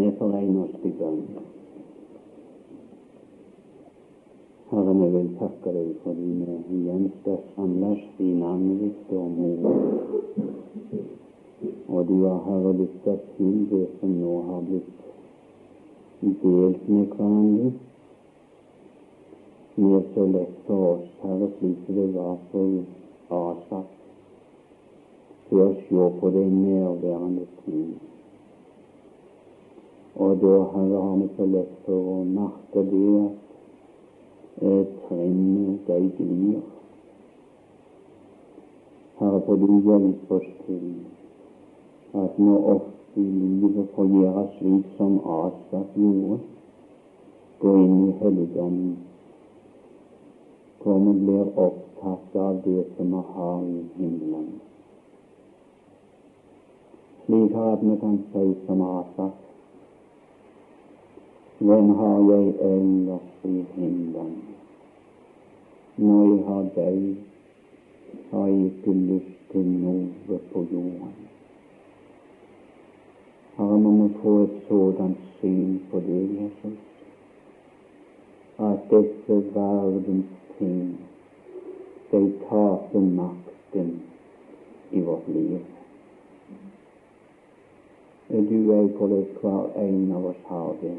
Vi foregner oss til bønn. Herre, vi vil takke deg fordi vi igjen skal samles i navnet ditt og mor. Og du har, Herre, lytta til det som nå har blitt delt med hverandre. Det er så lett for oss, Herre, slik det var for Asaf, til å se på de nærværende ting. Og da, har vi så lett for å merke det at eh, trinnet de glir. Herre, for du hjelper oss til at vi ofte i livet får gjøre slik som Asaf gjorde, gå inn i helligdommen, hvor vi blir opptatt av det som vi har i himmelen. Slik at vi kan si som Asaf hvem har jeg ellers i himmelen? Når jeg har deg, har jeg ikke lyst til noe på jorden. Herre, må vi få et sådant syn på det, Jesus, at disse verdens ting, de taper makten i vårt liv. Du vet hvordan hver en av oss har det.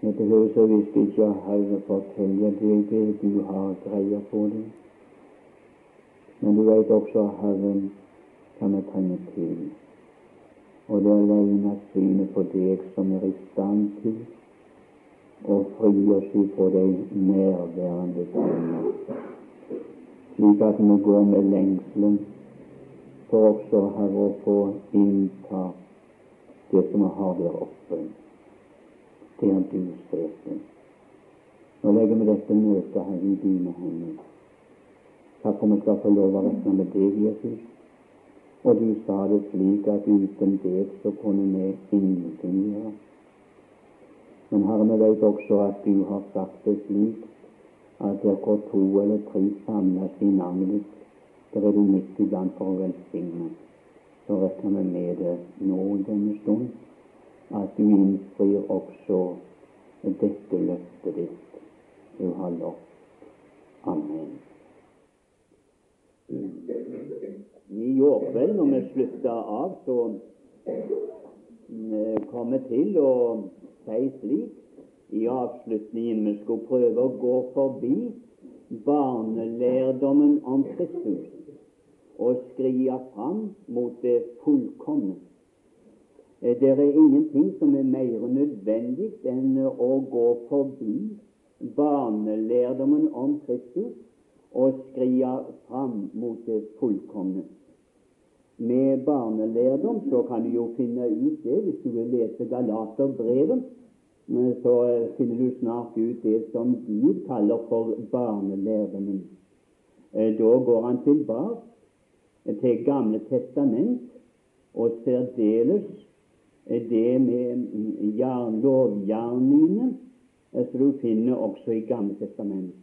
Vi behøver så visst ikke å Herre fortelle deg det du har greie på det. Men du vet også, Herren, kan vi trenge til. Og det er alene synet på deg som er i stand til å fri oss ifra de nærværende tingene, slik at vi går med lengselen for også, Herre, å få innta det som vi har der oppe til han støter. Nå legger vi dette møtet her i dine hender. Takk for vi skal få lov å regne med deg, Jesus. Og du sa det slik at uten deg så kunne vi ingenting gjøre. Men Herre, vi vet også at du har sagt det slik at der hvor to eller tre samles i navnet ditt, der er du midt iblant for å velsigne. Så regner vi med det nå denne stund at du innfrir også dette løftet ditt du har lovt. Amen. I går kveld når vi slutta av, så kom vi til å si slik i avslutningen vi skulle prøve å gå forbi barnelærdommen om Kristus og skria fram mot det fullkomne. Eh, det er ingenting som er mer nødvendig enn å gå forbi barnelærdommen om Kristus og skria fram mot det fullkomne. Med barnelærdom så kan du jo finne ut det hvis du vil lese Galaterbrevet. Så finner du snart ut det som Gud kaller for barnelærdommen. Eh, da går han tilbake til Gamle testament og særdeles det med lovgjerningene som du finner også i Gamle testament.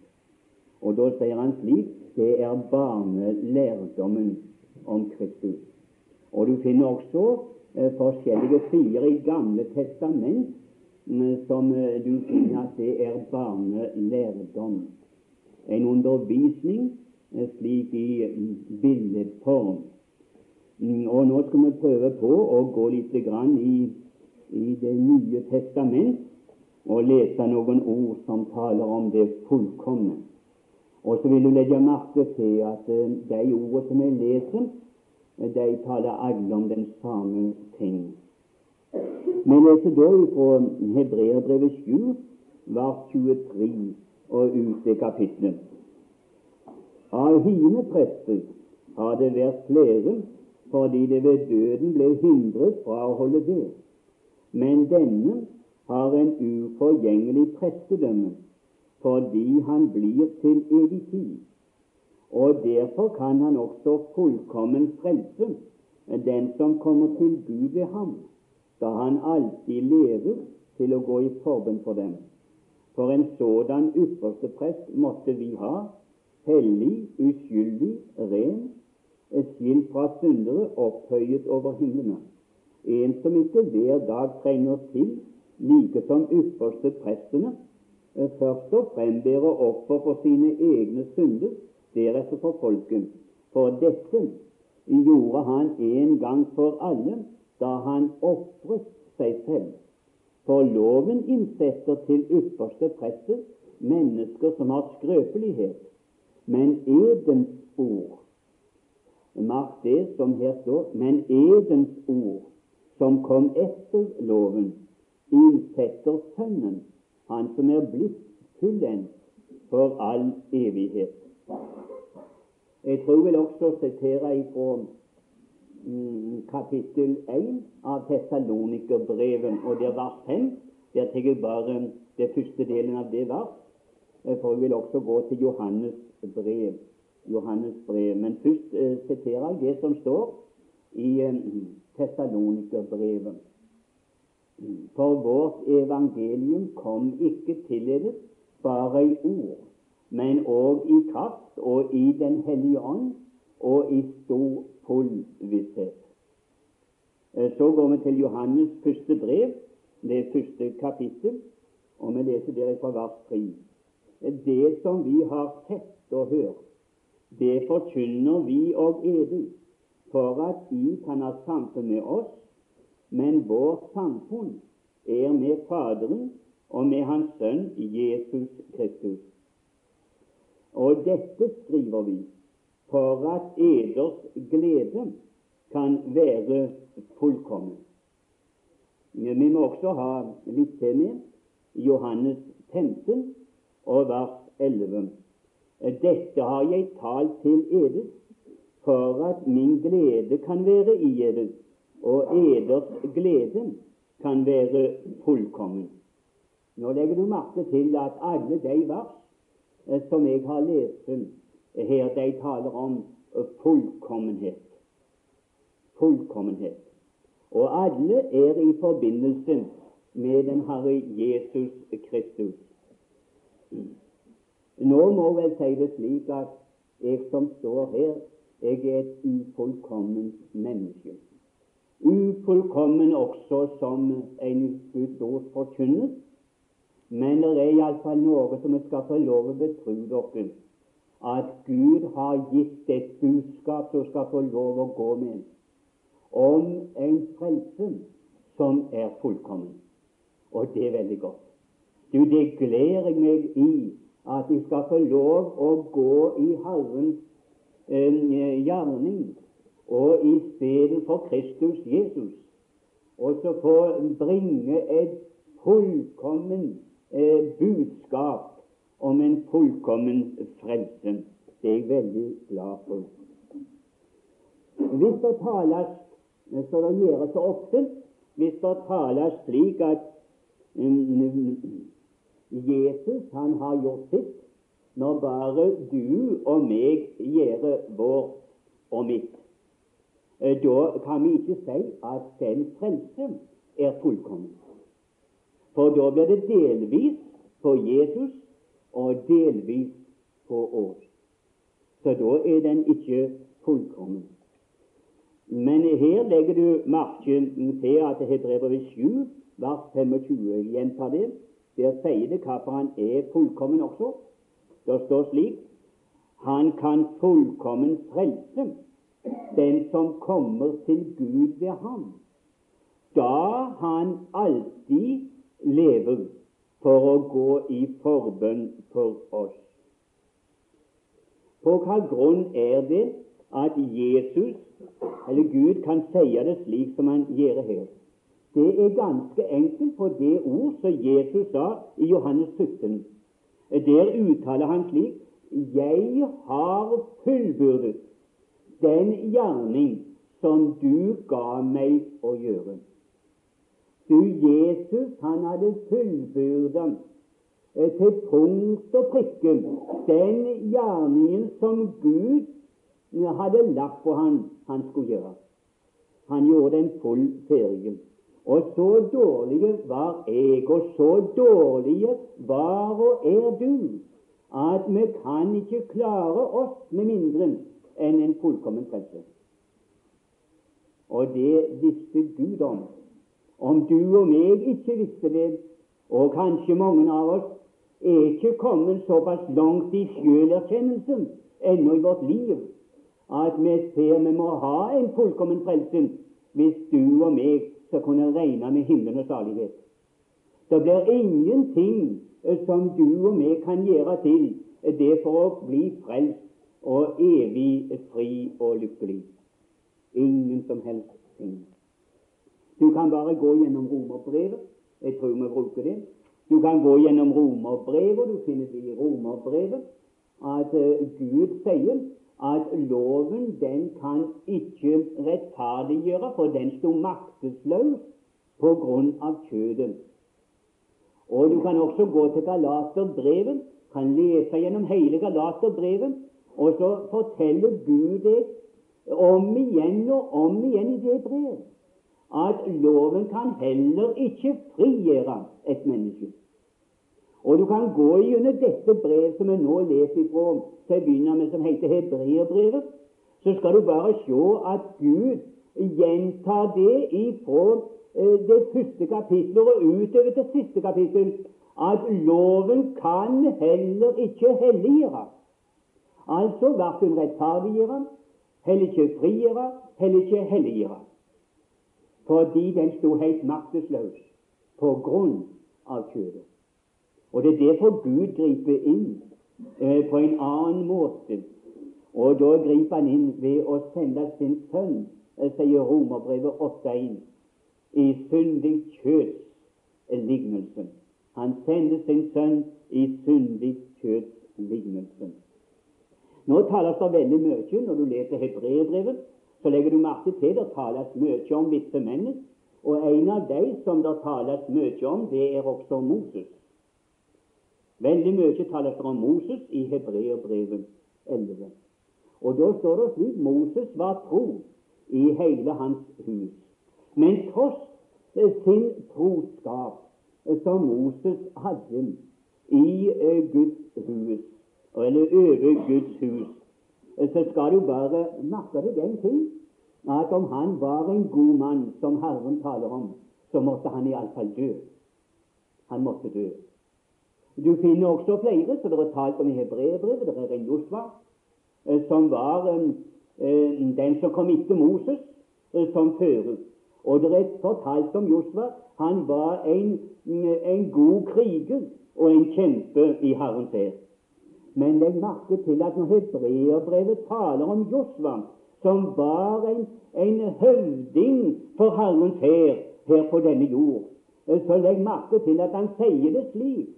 Og da sier han slik det er barnelærdommen om Kristus. Og du finner også eh, forskjellige sider i Gamle testament mm, som eh, du finner at det er barnelærdom. En undervisning eh, slik i mm, billedform og nå skal vi prøve på å gå litt i, i Det nye testament og lese noen ord som taler om det fullkomne. Og så vil du legge merke til at eh, de ordene som jeg leser, de taler alle om den samme ting. Vi leser da fra Hebreerbrevet 7, vers 23 og ut i kapitlet. Av hine prester har det vært flere fordi det ved døden ble hindret fra å holde det. Men denne har en uforgjengelig prestedømme fordi han blir til evig tid. Og derfor kan han også fullkommen frelse den som kommer til Gud ved ham, da han alltid lever til å gå i forbund for dem. For en sådan ypperste prest måtte vi ha, hellig, uskyldig, ren, skilt fra syndere, opphøyet over himlene. en som ikke hver dag trenger til, like som ypperste prestene, eh, først og frembærer offer for sine egne synder, deretter for folket. For dette gjorde han en gang for alle da han ofret seg selv. For loven innsetter til ypperste prester mennesker som har skrøpelighet, men edens ord Merk det som her står, men edens ord, som kom etter loven, innsetter Sønnen, han som er blitt fullendt for all evighet. Jeg tror vel også å sitere ifra mm, kapittel 1 av Tessalonikerbrevet, og det var vers 5. Der tar jeg bare det første delen av det vers, for jeg vil også gå til Johannes brev. Johannes brev. Men først eh, siterer jeg det som står i eh, Tessalonikerbrevet. For vårt evangelium kom ikke tilledes bare i ord, men òg i kraft og i Den hellige ånd og i stor full visshet. Eh, så går vi til Johannes første brev, det første kapittel, og vi leser der fra vers 3. Det som vi har sett og hørt, det forkynner vi og eder, for at I kan ha samfunn med oss, men vårt samfunn er med Faderen og med Hans Sønn Jesus Kristus. Og dette skriver vi for at eders glede kan være fullkommen. Vi må også ha litt til med Johannes 15 og vers 11. Dette har jeg talt til eder, for at min glede kan være i eder, og eders glede kan være fullkommen. Nå legger du merke til at alle de vers eh, som jeg har lest her, de taler om fullkommenhet. Fullkommenhet. Og alle er i forbindelse med den Herre Jesus Kristus. Nå må vel si det slik at jeg som står her, jeg er et ufullkomment menneske. Ufullkommen også som en Guds ord forkynnes. Men det er iallfall noe som vi skal få lov å betro dere, at Gud har gitt et budskap som skal få lov å gå med, om en frelse som er fullkommen. Og det er veldig godt. Du, det gleder jeg meg i at de skal få lov å gå i Herrens eh, gjerning og i stedet for Kristus Jesus, og så få bringe et fullkommen eh, budskap om en fullkommen frelse. Det er jeg veldig glad for. Hvis det tales, så det gjøres så ofte, hvis det tales slik at um, Jesus han har gjort sitt når bare du og meg gjør vårt og mitt. Eh, da kan vi ikke si at den frelse er fullkommen. For da blir det delvis på Jesus og delvis på oss. Så da er den ikke fullkommen. Men her legger du marken til at Hebrevet 7, vers 25. Jeg gjentar det. Der sier det hvorfor han er fullkommen også. Det står slik han kan fullkommen frelse den som kommer til Gud ved ham, da han alltid lever for å gå i forbønn for oss. På hva grunn er det at Jesus, eller Gud, kan si det slik som han gjør her? Det er ganske enkelt på det ord som Jesus sa i Johannes 17. Der uttaler han slik Jeg har fullbyrdet den gjerning som du ga meg å gjøre. Du, Jesus, han hadde fullbyrda til punkt og prikke den gjerningen som Gud hadde lagt på han han skulle gjøre. Han gjorde den full ferdig. Og så dårlige var jeg, og så dårlige var og er du, at vi kan ikke klare oss med mindre enn en fullkommen frelse. og det visste Gud om. Om du og meg ikke visste det, og kanskje mange av oss er ikke kommet såpass langt i sjølerkjennelsen ennå i vårt liv at vi ser vi må ha en fullkommen frelse hvis du og meg skal kunne regne med himmelen og salighet. Det blir ingenting som du og vi kan gjøre til det for å bli frelst og evig fri og lykkelig. Ingen som helst ting. Du kan bare gå gjennom romerbrevet. Jeg tror vi bruker det. Du kan gå gjennom romerbrevet, og du finner det i romerbrevet at uh, Gud sier at loven den kan ikke rettferdiggjøre, for den sto maktesløs på grunn av kjødet. Og Du kan også gå til Galaterbrevet, kan lese gjennom hele Galaterbrevet, og så forteller Gud det om igjen og om igjen i det brev at loven kan heller ikke frigjøre et menneske. Og du kan gå gjennom dette brev som vi nå leser ifra til å begynne med, som heter Hebreerbrevet, så skal du bare se at Gud gjentar det ifra eh, det første kapittelet og utover til siste kapittel at loven kan heller ikke helliggjøre. Altså verken rettferdiggjøre, heller ikke frigjøre, heller ikke helliggjøre. Fordi den sto helt maktesløs på grunn av kjødet. Og Det er derfor Gud griper inn eh, på en annen måte. Og da griper han inn ved å sende sin sønn, eh, sier Romerbrevet 8.1, i syndig kjøds lignelse. Han sender sin sønn i syndig kjøds lignelse. Nå tales det veldig mye når du leser hebreerbrevet. Så legger du merke til det tales mye om visse menn. Og en av de som det tales mye om, det er også Moses. Veldig mye taler fra Moses i Hebreerbrevet 11. Og da står det slik Moses var tro i hele hans hus. Men tross sin troskap som Moses hadde i eh, Guds hus, eller over Guds hus, så skal du bare merke deg en ting at om han var en god mann, som Herren taler om, så måtte han iallfall dø. Han måtte dø. Du finner også flere som det er talt om i hebreerbrevet. Det er en Josva, eh, som var eh, den som kom etter Moses eh, som fører. Og det er fortalt om Josva. Han var en, en god kriger og en kjempe i Herrens hær. Men legg merke til at når hebreerbrevet taler om Josva, som var en, en høvding for Herrens hær her på denne jord, så legg merke til at han sier det slik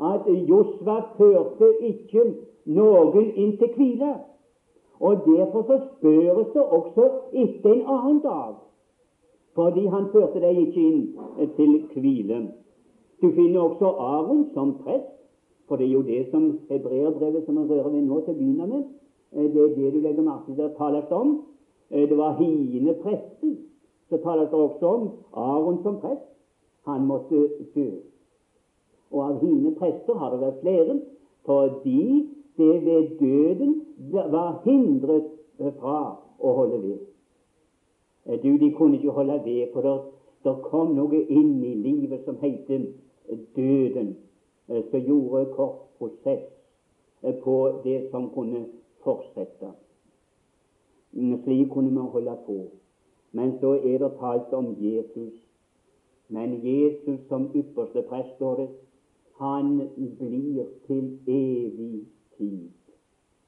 at Josva førte ikke noen inn til hvile. Og Derfor så spørres det også etter en annen dag, fordi han førte dem ikke inn til hvile. Du finner også Aron som prest, for det er jo det som hebreerbrevet som vi rører ved nå til å begynne med, eh, det er det du legger merke til at tales om. Eh, det var hiende presten som tales også om Aron som prest. Han måtte dø og av hine prester har det vært flere, fordi det ved døden var hindret fra å holde ved. Eh, du, De kunne ikke holde ved, for det kom noe inn i livet som heter døden, eh, som gjorde kort prosess eh, på det som kunne fortsette. Mm, slik kunne man holde på. Men så er det talt om Jesus. Men Jesus som ypperste prest, står det, han blir til evig tid.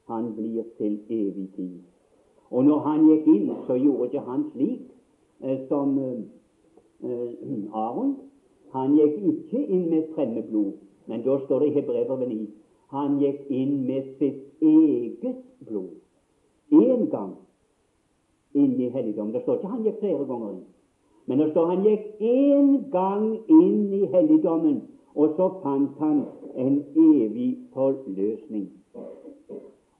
Han blir til evig tid. Og når han gikk inn, så gjorde ikke han slik eh, som eh, eh Aron. Han gikk ikke inn med fremmedblod, men da står det i Hebrevet 9 han gikk inn med sitt eget blod. Én gang inn i helligdommen. Det står ikke han gikk flere ganger inn. Men det står han gikk én gang inn i helligdommen og så fant han en evig forløsning.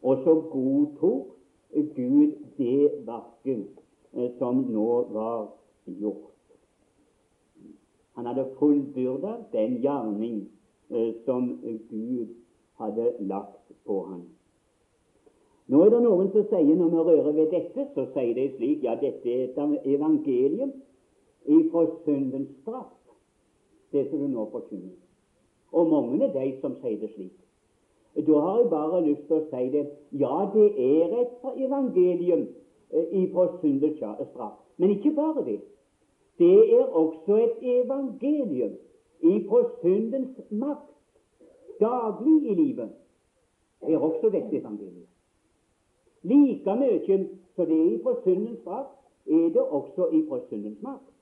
Og så godtok Gud det verket eh, som nå var gjort. Han hadde fullbyrda den gjerning eh, som Gud hadde lagt på ham. Nå er det noen som sier når vi rører ved dette, så sier de slik ja, dette er et evangelium ifra syndens straff, det som du nå forkynner. Og mange er de som sier det slik. Da har jeg bare lyst til å si det. Ja, det er et evangelium fra ifra syndens straff. Men ikke bare det. Det er også et evangelium ifra syndens makt daglig i livet. Det er også dette evangeliet. Like mye som det er ifra syndens straff, er det også ifra syndens makt.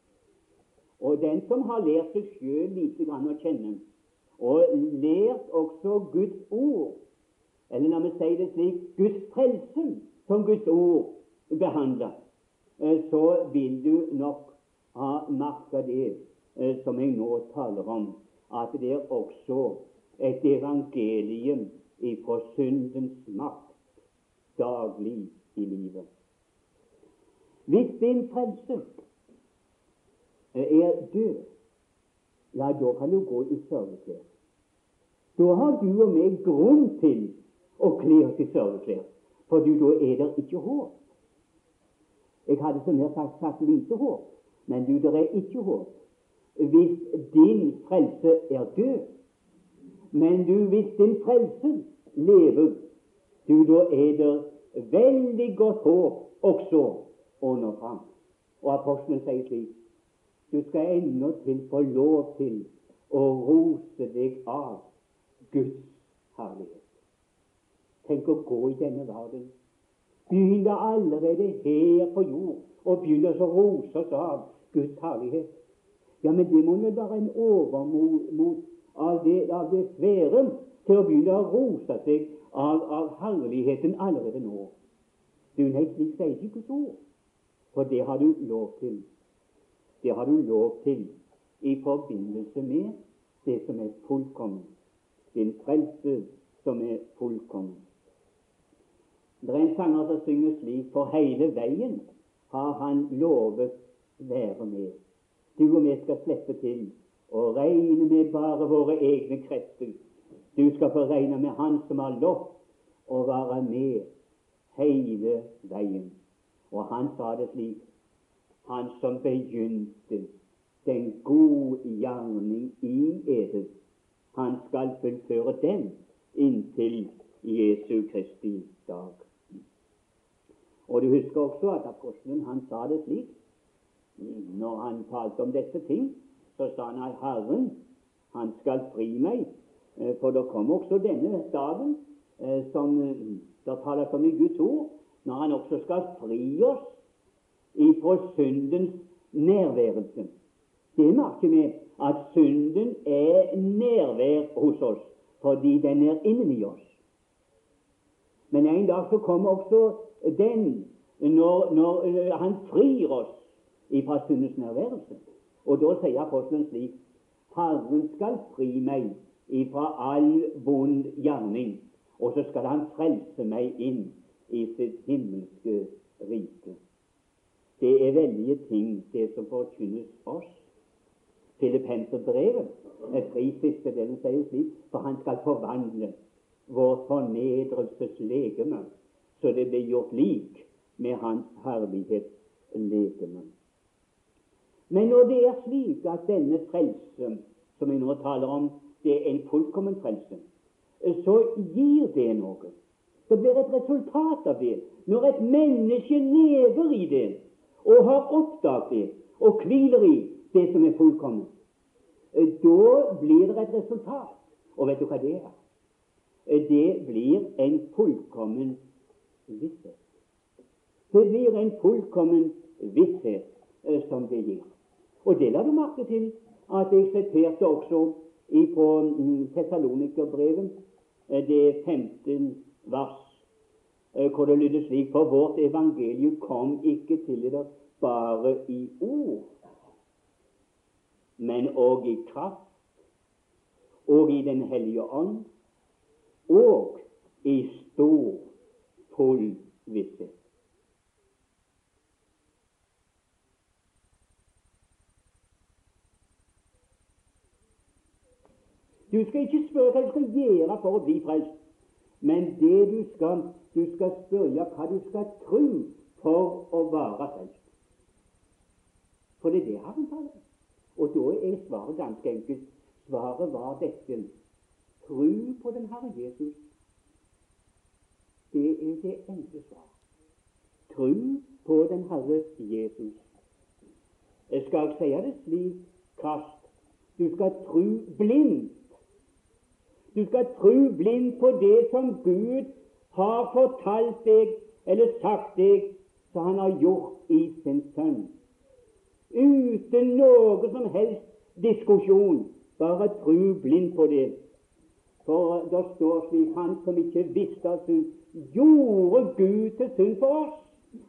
Og den som har lært seg sjøl lite grann å kjenne, og lært også Guds ord, eller når vi sier det slik Guds frelse som Guds ord behandler, eh, så vil du nok ha merka det eh, som jeg nå taler om, at det er også et evangelium ifra syndens makt daglig i livet. Hvis din frelse er død, ja, da kan du gå i sørgeklær. Da har du og meg grunn til å kle oss i sørgeklær, for du, da er det ikke håp. Jeg hadde som nær sagt, sagt lite håp, men du, det er ikke håp hvis din frelse er død. Men du, hvis din frelse lever, du, da er det veldig godt håp også nå fram. Og apostelen sier slik du skal endatil til få lov til å rose deg av Guds herlighet. Tenk å gå i denne verden. Begynne allerede her på jord og begynne å rose oss av Guds herlighet. Ja, men det må jo være en overmot av det, av det svære til å begynne å rose seg av, av herligheten allerede nå. Du, nei, slik sier ikke Guds for det har du lov til. Det har du lov til i forbindelse med det som er fullkomment. Din frelse som er fullkommen. Det er en sanger som synger slik For hele veien har han lovet være med. Du og vi skal slippe til og regne med bare våre egne krefter. Du skal få regne med Han som har lovt å være med hele veien. Og han sa det slik Han som begynte den gode gjerning i edet, han skal fullføre den inntil Jesu Kristi dag. Og du husker også at apostelen han sa det slik når han talte om disse ting. Så sa han at Herren han skal fri meg, eh, for det kommer også denne dagen Eh, som eh, det tales om i Guds ord, når Han også skal fri oss ifra syndens nærværelse. Det merker vi at synden er nærvær hos oss fordi den er inni oss. Men en dag så kommer også den når, når eh, han frir oss ifra syndens nærværelse. Og da sier apostelen slik Herren skal fri meg ifra all vond gjerning og så skal han frelse meg inn i sitt himmelske rike. Det er veldige ting, det som forkynnes oss. Filippenserbrevet, er frisiste, siste delen sier slik, for han skal forvandle vår fornedrelseslegeme, så det blir gjort lik med hans herlighetslegeme. Men når det er slik at denne frelse, som vi nå taler om, det er en fullkommen frelse, så gir det noe. Det blir et resultat av det. Når et menneske lever i det og har oppdaget det og hviler i det som er fullkomment, eh, da blir det et resultat. Og vet du hva det er? Eh, det blir en fullkommen visshet. Det blir en fullkommen visshet eh, som det gir. Og det la du merke til at jeg siterte også fra mm, Tessalonikerbrevet det 15 vers, hvor det lyder slik For vårt evangelium kom ikke til dere bare i ord, men òg i kraft, og i Den hellige ånd, og i stor, full visshet. Du skal ikke spørre hva du skal gjøre for å bli frelst, Men det du skal, du skal spørre hva du skal tro for å være frelst. For det er det Herren taler. Og da er svaret ganske enkelt. Svaret var dette tro på den Herre Jesus. Det er det enkle svar. Tro på den Herre Jesus. Jeg skal si det slik kast. Du skal tro blindt. Du skal tro blindt på det som Gud har fortalt deg eller sagt deg, som Han har gjort i sin Sønn uten noe som helst diskusjon. Bare tru blind på det. For det står slik Han som ikke visste av synd, gjorde Gud til synd for oss,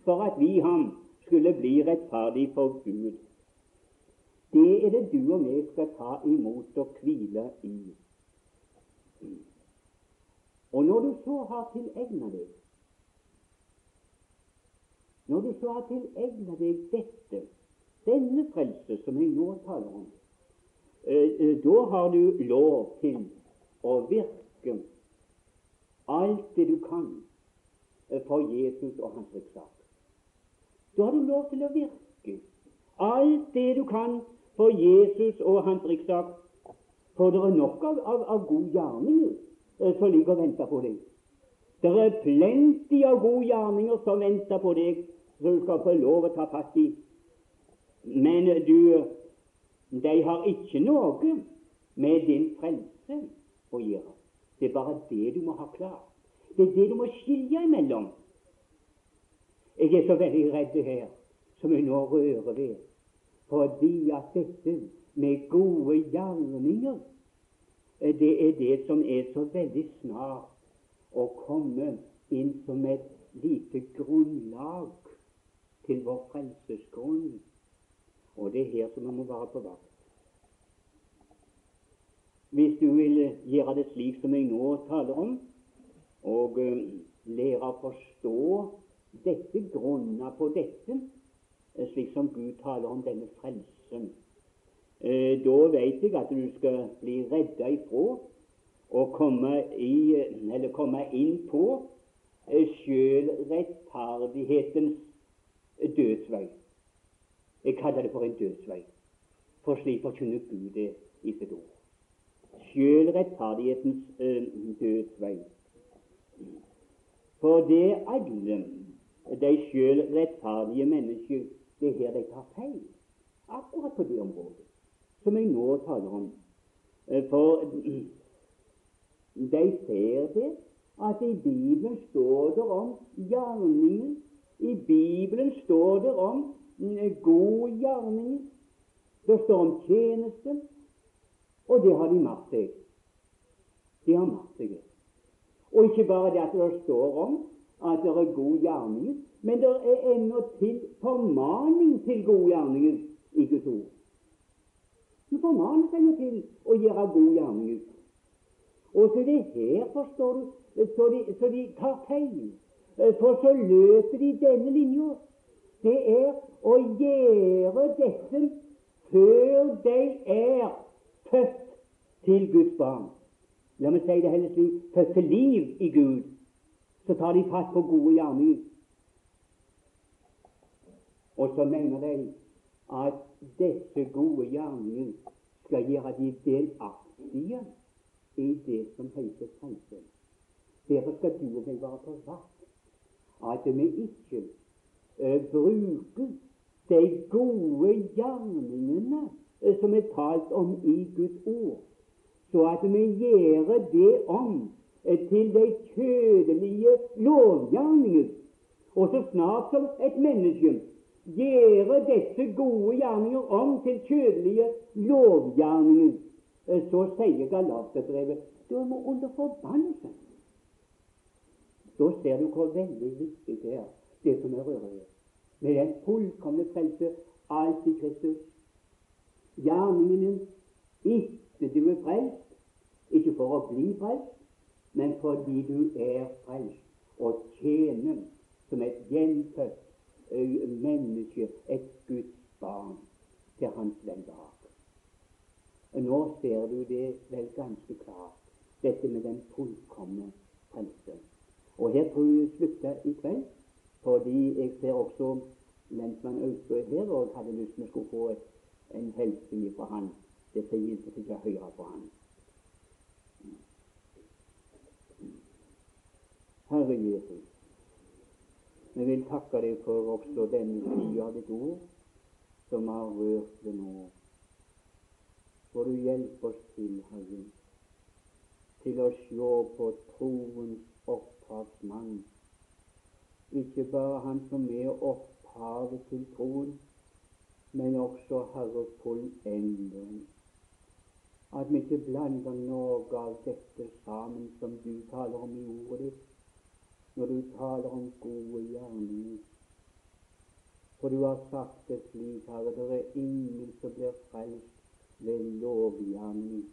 for at vi ham skulle bli rettferdig for Gud. Det er det du og vi skal ta imot og hvile i. Og når du så har tilegna deg Når du så har tilegna deg dette denne frelse som jeg nå taler om, eh, eh, da har du lov til å virke alt det du kan eh, for Jesus og hans rikssak. Da har du lov til å virke alt det du kan for Jesus og hans rikssak. For det er nok av, av, av god gjerninger som ligger og venter på deg. Det er plenty av gode gjerninger som venter på deg, som du skal få lov å ta fatt i. Men du, de har ikke noe med din frelse å gjøre. Det er bare det du må ha klart. Det er det du må skilje imellom. Jeg er så veldig redd her, som jeg nå rører ved, fordi at dette med gode gjerninger, det er det som er så veldig snart å komme inn som et lite grunnlag til vår frelsesgrunn. Og det er her som man må være på vakt. Hvis du vil gjøre det slik som jeg nå taler om, og uh, lære å forstå dette, grunna på dette, uh, slik som Gud taler om denne frelsen, da vet jeg at du skal bli redda ifra å komme, i, komme inn på sjøl rettferdighetens dødsvei. Jeg kaller det for en dødsvei, for slik forkynner Gud det i sitt ord. Sjøl rettferdighetens øh, dødsvei. For det er alle de sjøl mennesker det er her de tar feil. Akkurat på det området som jeg nå taler om. For de ser det at i Bibelen står det om gjerninger. I Bibelen står det om god gjerninger. Det står om tjeneste, og det har de makt seg. De har makt seg. Og ikke bare det at det står om at det er god gjerninger, men det er ennå til formaning til gode gjerninger i Guds ord. Du formanes henne til å gjøre god gjerning. Og så det her, forstår du, så de, så de tar feil. For så løper de denne linja det er å gjøre dette før de er født til Guds barn. La meg si det heller slik født til liv i Gud. Så tar de fatt på gode gjerninger. Og så mener de at disse gode gjerninger skal gjøre de delaktige i det som heter samfunn. Derfor skal du og jeg være på vakt at vi ikke uh, bruker de gode gjerningene eh, som er talt om i Guds ord, så at vi gjør det om eh, til de kjødelige lovgjerninger. Og så snart som et menneske gjøre disse gode gjerninger om til kjødelige lovgjerninger, eh, så sier Galaterbrevet du må under forbannelse. Da ser du hvor veldig viktig det er det som er røret. Med den fullkomne frelse alt i Kristus. Gjerningene etter du er frelst, ikke for å bli frelst, men fordi du er frelst og tjener som et gjenfødt menneske, et Guds barn, til hans velbehag. Nå ser du det vel ganske klart, dette med den fullkomne frelse. Og her tror jeg vi slutter i kveld, fordi jeg ser også lensmann Austø her og hadde lyst til å få en hilsen fra han. Det sier ikke å høre på han. Herre Jesus, vi vil takke deg for også denne sida av ditt ord som har rørt det nå. For du hjelper oss til, Herre, til å se på troens opphavsmann. Ikke bare han som er opphavet til troen, men også Herre fullenderen. At vi ikke blander noe av dette sammen som du taler om i ordet ditt når du taler om gode gjerninger. For du har sagt det slik, Herre, det er ingen som blir frelst ved lovgjerning,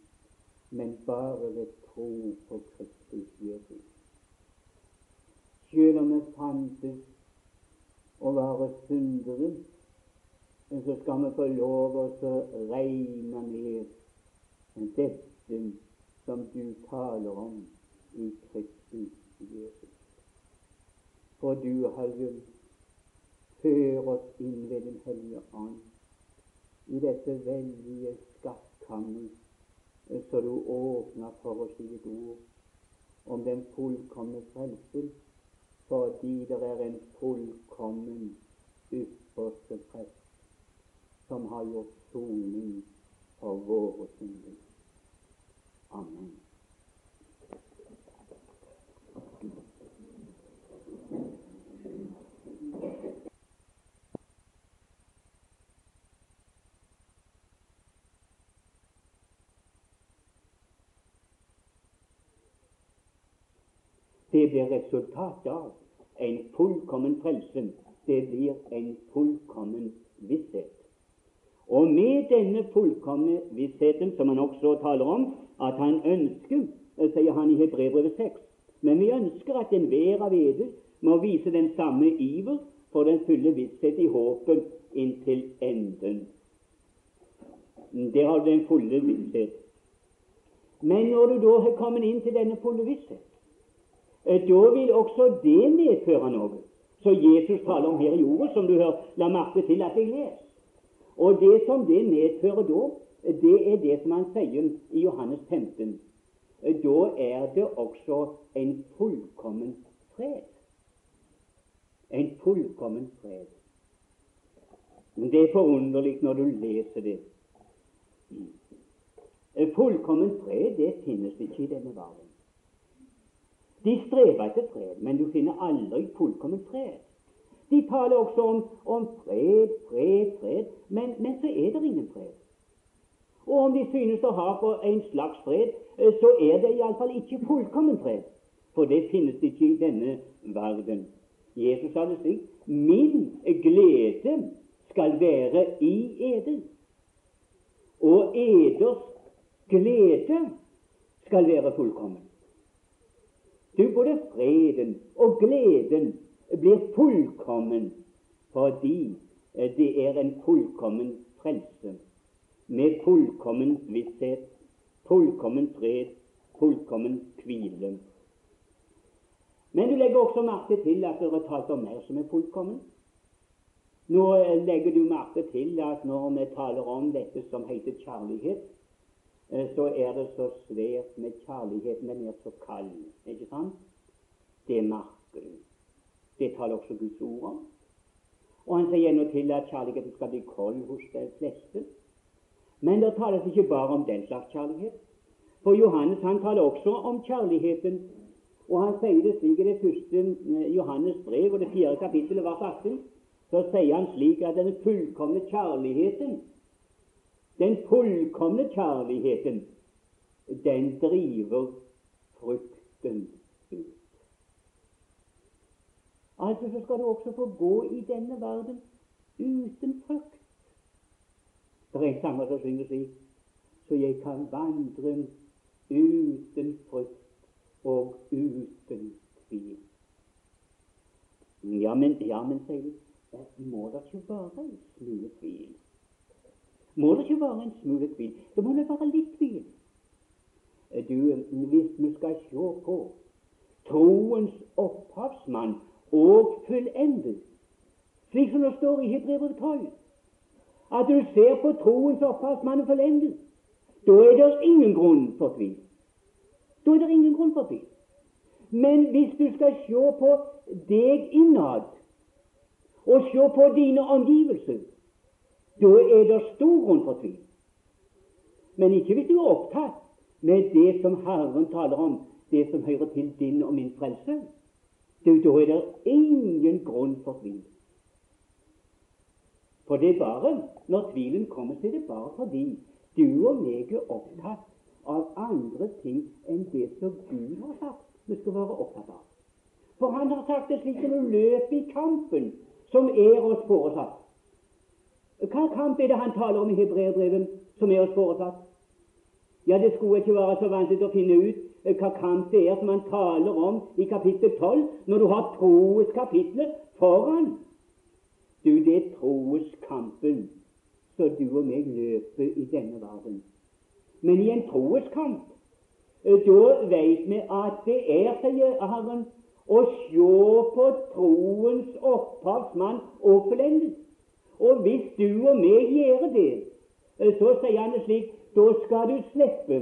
men bare ved tro på Kristus Jesus. Selv om vi fantes å være syndere, så skal vi få lov å regne ned dette som du taler om i Kristus. For du, Herre, før oss inn ved Den hellige ånd i dette veldige skattkammer så du åpner for oss i ditt ord om den fullkomne frelsen, fordi det er en fullkommen ypperste prest som har gjort soning for våre synder. Amen. Det blir resultatet av en fullkommen frelse. Det blir en fullkommen visshet. Og med denne fullkomne vissheten, som han også taler om, at han ønsker, sier han i Hebrevet 6, men vi ønsker at enhver av eder må vise den samme iver for den fulle visshet i håpet inntil enden. Der har du den fulle visshet. Men når du da har kommet inn til denne fulle visshet, Eh, da vil også det medføre noe. Så Jesus taler om her i ordet, som du hører, la merke til at jeg leser. Og det som det medfører da, det er det som han sier i Johannes 15. Eh, da er det også en fullkommen fred. En fullkommen fred. Det er forunderlig når du leser det. Eh, fullkommen fred det finnes ikke i denne verden. De strever etter fred, men du finner aldri fullkommen fred. De taler også om, om fred, fred, fred, men, men, så er det ingen fred. Og om de synes å ha en slags fred, eh, så er det iallfall ikke fullkommen fred, for det finnes ikke i denne verden. Jesus sa det slik Min glede skal være i eder, og eders glede skal være fullkommen. Du, både freden og gleden blir fullkommen fordi eh, det er en fullkommen frelse med fullkommen visshet, fullkommen fred, fullkommen hvile. Men du legger også merke til at det er talt om mer som er fullkommen. Nå eh, legger du merke til at når vi taler om dette som heter kjærlighet, så er det så svært med kjærligheten. Den er så kald. Ikke sant? Det merker du. Det taler også Guds ord om. Og han sier ennå til at kjærligheten skal bli kold hos de fleste. Men det tales ikke bare om den slags kjærlighet. For Johannes han taler også om kjærligheten. Og han sier det slik i det første eh, Johannes brev og det fjerde kapittelet, vers 18. Så sier han slik at den fullkomne kjærligheten den fullkomne kjærligheten, den driver frykten ut. Altså så skal du også få gå i denne verden uten frykt. Det er en sanger som synger slik så jeg kan vandre uten frykt og uten tvil. Ja, men, ja, men sier du, må det ikke være en smule tvil? Må det ikke være en smule tvil. Det må det være litt tvil. Du, hvis vi skal se på troens opphavsmann og fullendet. Slik som det står i Hebrevet 12. At du ser på troens opphavsmann og fullendet. Da er det ingen grunn for tvil. Da er det ingen grunn for tvil. Men hvis du skal se på deg innad, og se på dine omgivelser, da er det stor grunn for tvil. Men ikke hvis du er opptatt med det som Herren taler om, det som hører til din og min frelse. Da er det ingen grunn for tvil. For det er bare når tvilen kommer, så er det bare fordi du og meg er opptatt av andre ting enn det som Gud har sagt vi skal være opptatt av. For han har sagt det slik å løpe i kampen som er oss foresatt. Hva kamp er det han taler om i hebreerbrevet som er oss foresatt? Ja, det skulle ikke være så vanskelig å finne ut eh, hva kamp det er som han taler om i kapittel 12, når du har troeskapitlet foran. Du, det er troeskampen så du og meg løper i denne verden. Men i en troeskamp Eh, da vet vi at det er, sier Herren, å se på troens opphavsmann og fullendet. Og hvis du og meg gjør det, eh, så sier han det slik da skal du slippe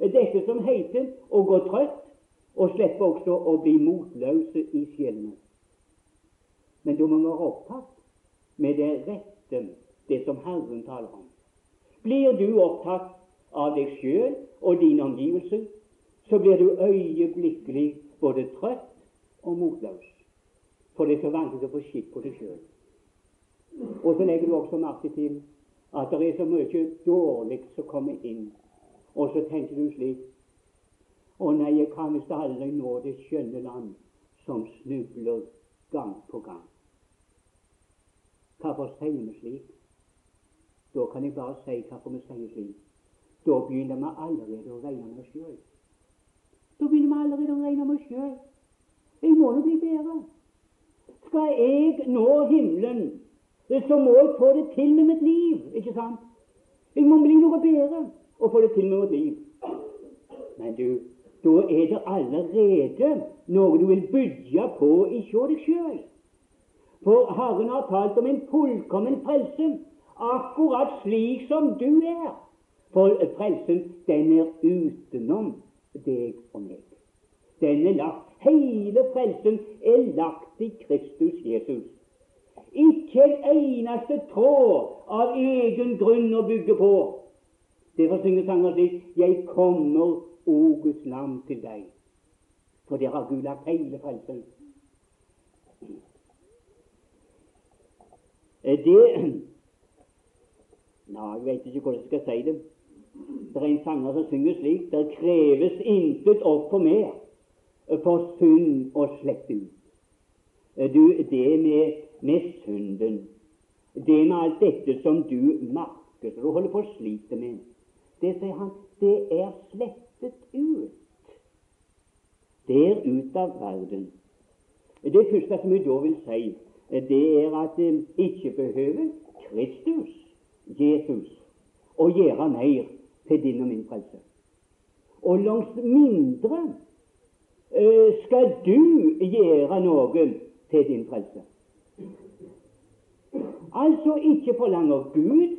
dette som heter å gå trøtt, og slippe også å bli motløse i sjelen. Men du må være opptatt med det rette, det som Herren taler om. Blir du opptatt av deg sjøl og dine omgivelser, så blir du øyeblikkelig både trøtt og motløs. For det er så vanskelig å få skikk på deg sjøl. Og så legger du også merke til at det er så mye dårlig som kommer inn. Og så tenker du slik Å nei, jeg kan visst aldri nå det skjønne land som snubler gang på gang. Hvorfor sier vi slik? Da kan jeg bare si hvorfor vi sier slik. Da begynner vi allerede å regne med oss sjøl. Da begynner vi allerede å regne med oss sjøl. Jeg må nå bli bedre. Skal jeg nå himmelen, så må jeg få det til med mitt liv. Ikke sant? Jeg må bli noe bedre og få det til med mitt liv. Men du, da er det allerede noe du vil bygge på i deg sjøl. For Herren har talt om en fullkommen frelse, akkurat slik som du er. For frelsen, den er utenom deg og meg. Den er lagt, Hele frelsen er lagt i Kristus Jesus. Ikke en eneste tråd av egen grunn å bygge på. Derfor synger sanger slik Jeg kommer, o Guds lam, til deg. For der har Gud lagt hele frelsen. Det Nå, jeg vet ikke hvordan jeg skal si det. Det er en sanger som synger slik Det kreves intet offer mer for synd og slette ut. Du, det med, med synden, det med alt dette som du merker, og holder på å slite med, det sier han, det er slettet ut. Det er ut av verden. Det første som jeg da vil si, det er at det ikke behøver Kristus, Jesus, å gjøre mer til din og min frelse. Og langt mindre uh, skal du gjøre noe til din frelse. Altså ikke forlanger Gud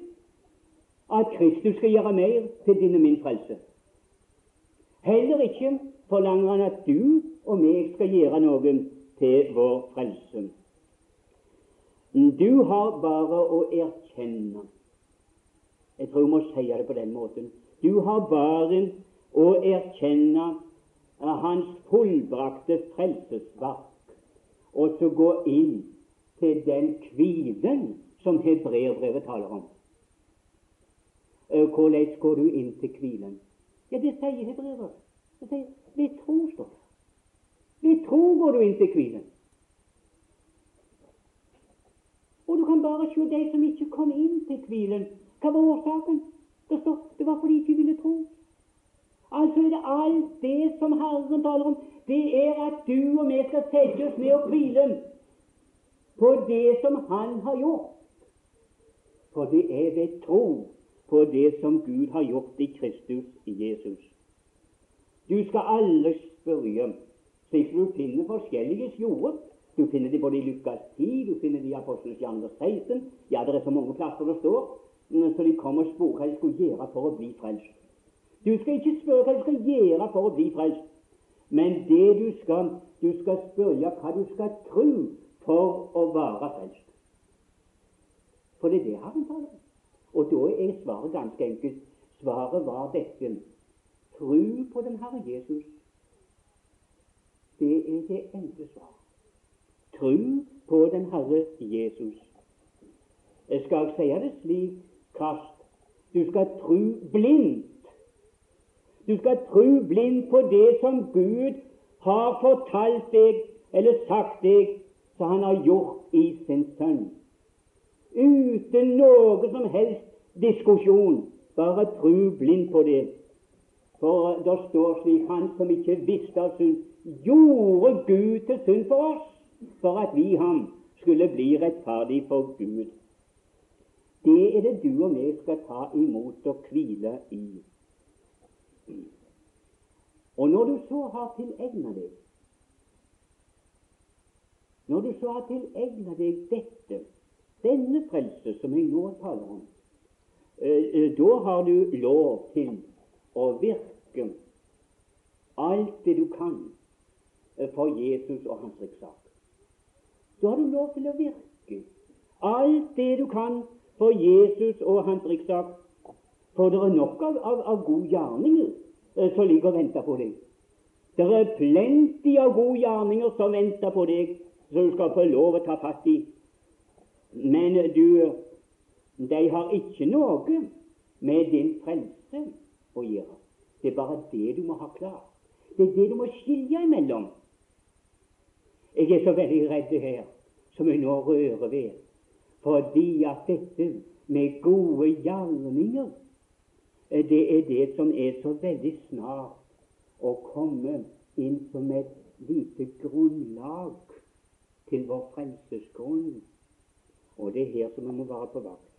at Kristus skal gjøre mer til din og min frelse. Heller ikke forlanger han at du og meg skal gjøre noe til vår frelse. Du har bare å erkjenne Jeg tror jeg må si det på den måten. Du har bare å erkjenne hans fullbrakte frelsesverk, og så gå inn til den hvilen som hebreerbrevet taler om. Hvordan går du inn til hvilen? Ja, det sier hebreerbrevet. Det sier ved tro, står det. Ved tro går du inn til hvilen. Og du kan bare se de som ikke kom inn til hvilen. Hva var årsaken? Det står det var fordi de ikke ville tro. Altså er det alt det som Herren taler om, det er at du og vi skal sette oss ned og hvile på det som Han har gjort. For det er ved tro på det som Gud har gjort i Kristus Jesus. Du skal alle spørre slik du finner forskjellige fjorder. Du finner det både i Lukas 10, du finner det i Apostelens gjerninger 16. Ja, det er så mange plasser det står. mm, Så de kommer og spør hva de skulle gjøre for å bli frelst. Du skal ikke spørre hva du skal gjøre for å bli frelst, men det du skal, du skal spørre hva du skal tro for å være frelst. For det er det Herren taler om. Og da er svaret ganske enkelt. Svaret var dette tro på den Herre Jesus. Det er det enkle svar. Tro på den Herre Jesus. Jeg skal si det slik kast. Du skal tro blindt. Du skal tro blindt på det som Gud har fortalt deg eller sagt deg, som Han har gjort i sin Sønn. Uten noe som helst diskusjon. Bare tru blind på det. For det står slik Han som ikke visste av synd, gjorde Gud til synd for oss, for at vi ham skulle bli rettferdig for Gud. Det er det du og jeg skal ta imot og hvile i. Og når du så har tilegnet deg Når du så har tilegna deg dette, denne frelse som jeg nå taler om, eh, eh, da har du lov til å virke alt det du kan eh, for Jesus og hans rikssak. Da har du lov til å virke alt det du kan for Jesus og hans rikssak. For det er nok av, av, av gode gjerninger som ligger og venter på deg. Det er plenty av gode gjerninger som venter på deg, som du skal få lov å ta fatt i. Men du, de har ikke noe med din frelse å gjøre. Det er bare det du må ha klart. Det er det du må skilje imellom. Jeg er så veldig redd her, som jeg nå rører ved, fordi at dette med gode gjerninger, det er det som er så veldig snart å komme inn som et lite grunnlag til vår frelsesgrunn. Og det er her som vi må være på vakt.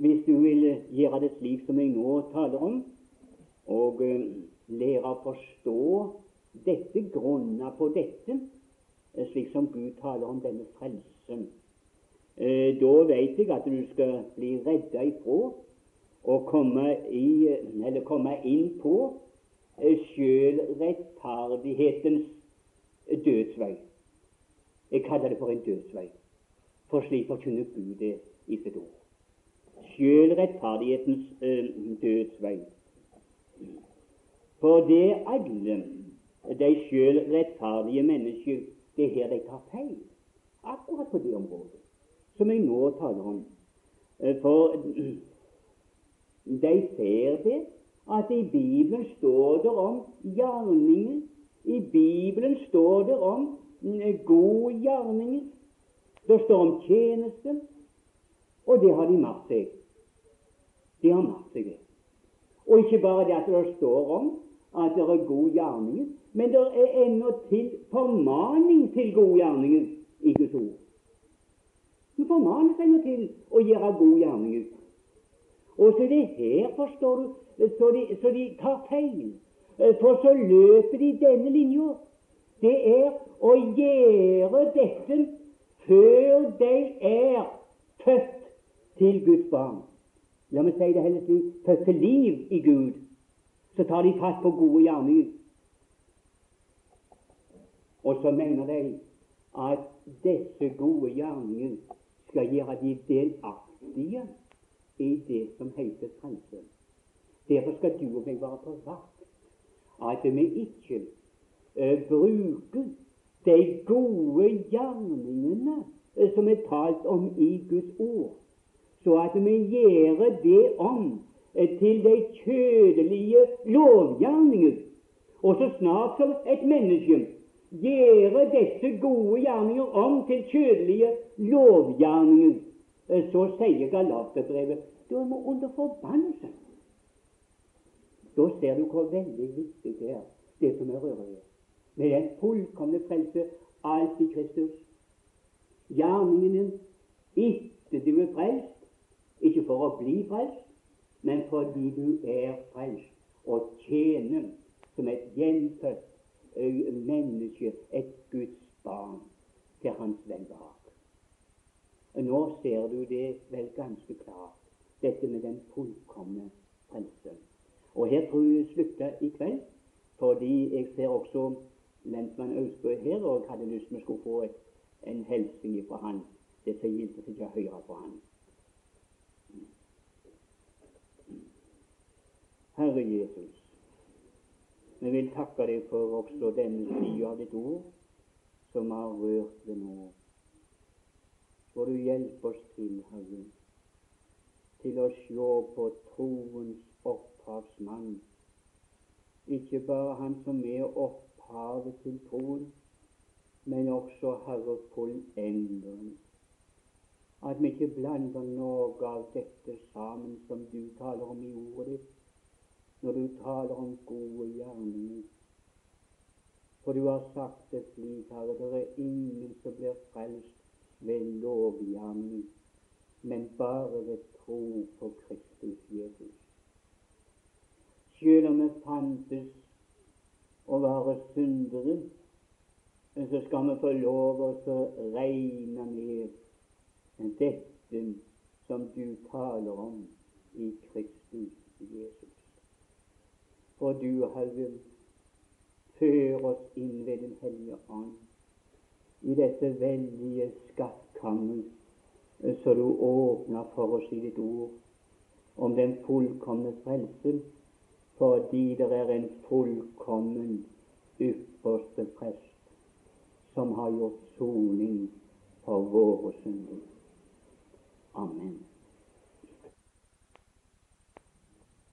Hvis du vil gjøre det slik som jeg nå taler om, og uh, lære å forstå dette, grunna på dette, uh, slik som Gud taler om denne frelsen, da vet jeg at du skal bli redda ifra og komme, i, komme inn på sjølrettferdighetens dødsvei. Jeg kaller det for en dødsvei, for slik forkynner Gud det i sitt ord. Sjøl rettferdighetens dødsvei. For det alle de sjølrettferdige mennesker det er her de tar feil. Akkurat på det området som jeg nå taler om. For de ser det at i Bibelen står det om gjerninger. I Bibelen står det om gode gjerninger. Det står om tjeneste, og det har de matt seg. De har matt seg det. Og ikke bare det at det står om at det er gode gjerninger, men det er ennå til formaning til gode gjerninger i Guds ord. Du formanes ennå til å gjøre gode gjerninger. Og så er det her, forstår du, så de, så de tar feil. For så løper de denne linja. Det er å gjøre dette før de er født til Guds barn. La meg si det heller slik født til liv i Gud. Så tar de fatt på gode gjerninger. Og så mener de at disse gode gjerningene skal gjøre de delaktige i det som heter frelse. Derfor skal du og meg være på vakt, at vi ikke eh, bruker de gode gjerningene uh, som er talt om i Guds ord, så at vi gjør det om uh, til de kjødelige lovgjerninger. Og så snart som et menneske gjøre disse gode gjerninger om til kjødelige lovgjerninger, så sier Galaterbrevet da er vi under forbannelse. Da ser du hvor veldig viktig det er, det som er røret med den fullkomne frelse, alt i Kristus. Gjerningen etter du er frelst, ikke for å bli frelst, men fordi du er frelst og tjener som et gjenfødt menneske, et Guds barn, til hans velbehag. Nå ser du det vel ganske klart, dette med den fullkomne frelse. Og her tror jeg jeg slutter i kveld, fordi jeg ser også lensmann Austbø her og hadde lyst til å skulle få et, en hilsen fra han. Det er så gildt å ikke høre han. Herre Jesus, vi vil takke deg for også denne sida av ditt ord som har rørt ved nå. Må du hjelpe oss til, Herre, til å se på troens opphavsmann. Ikke bare han som er opphavet til troen, men også Herre fullenderen. At vi ikke blander noe av dette sammen som du taler om i ordet ditt når du taler om gode gjerninger. For du har sagt det slik, Herre, det er ingen som blir frelst ved lovgjerning, men bare ved tro på Kristus Jesus. Selv om vi fantes å være syndere, så skal vi få lov å regne med dette som du taler om i Kristus Jesus. For du, Herre, før oss inn ved Den hellige ånd i dette veldige skattkammeret så du åpner for oss i ditt ord om den fullkomne frelse, fordi det er en fullkommen ypperste prest som har gjort soning for våre synder. Amen.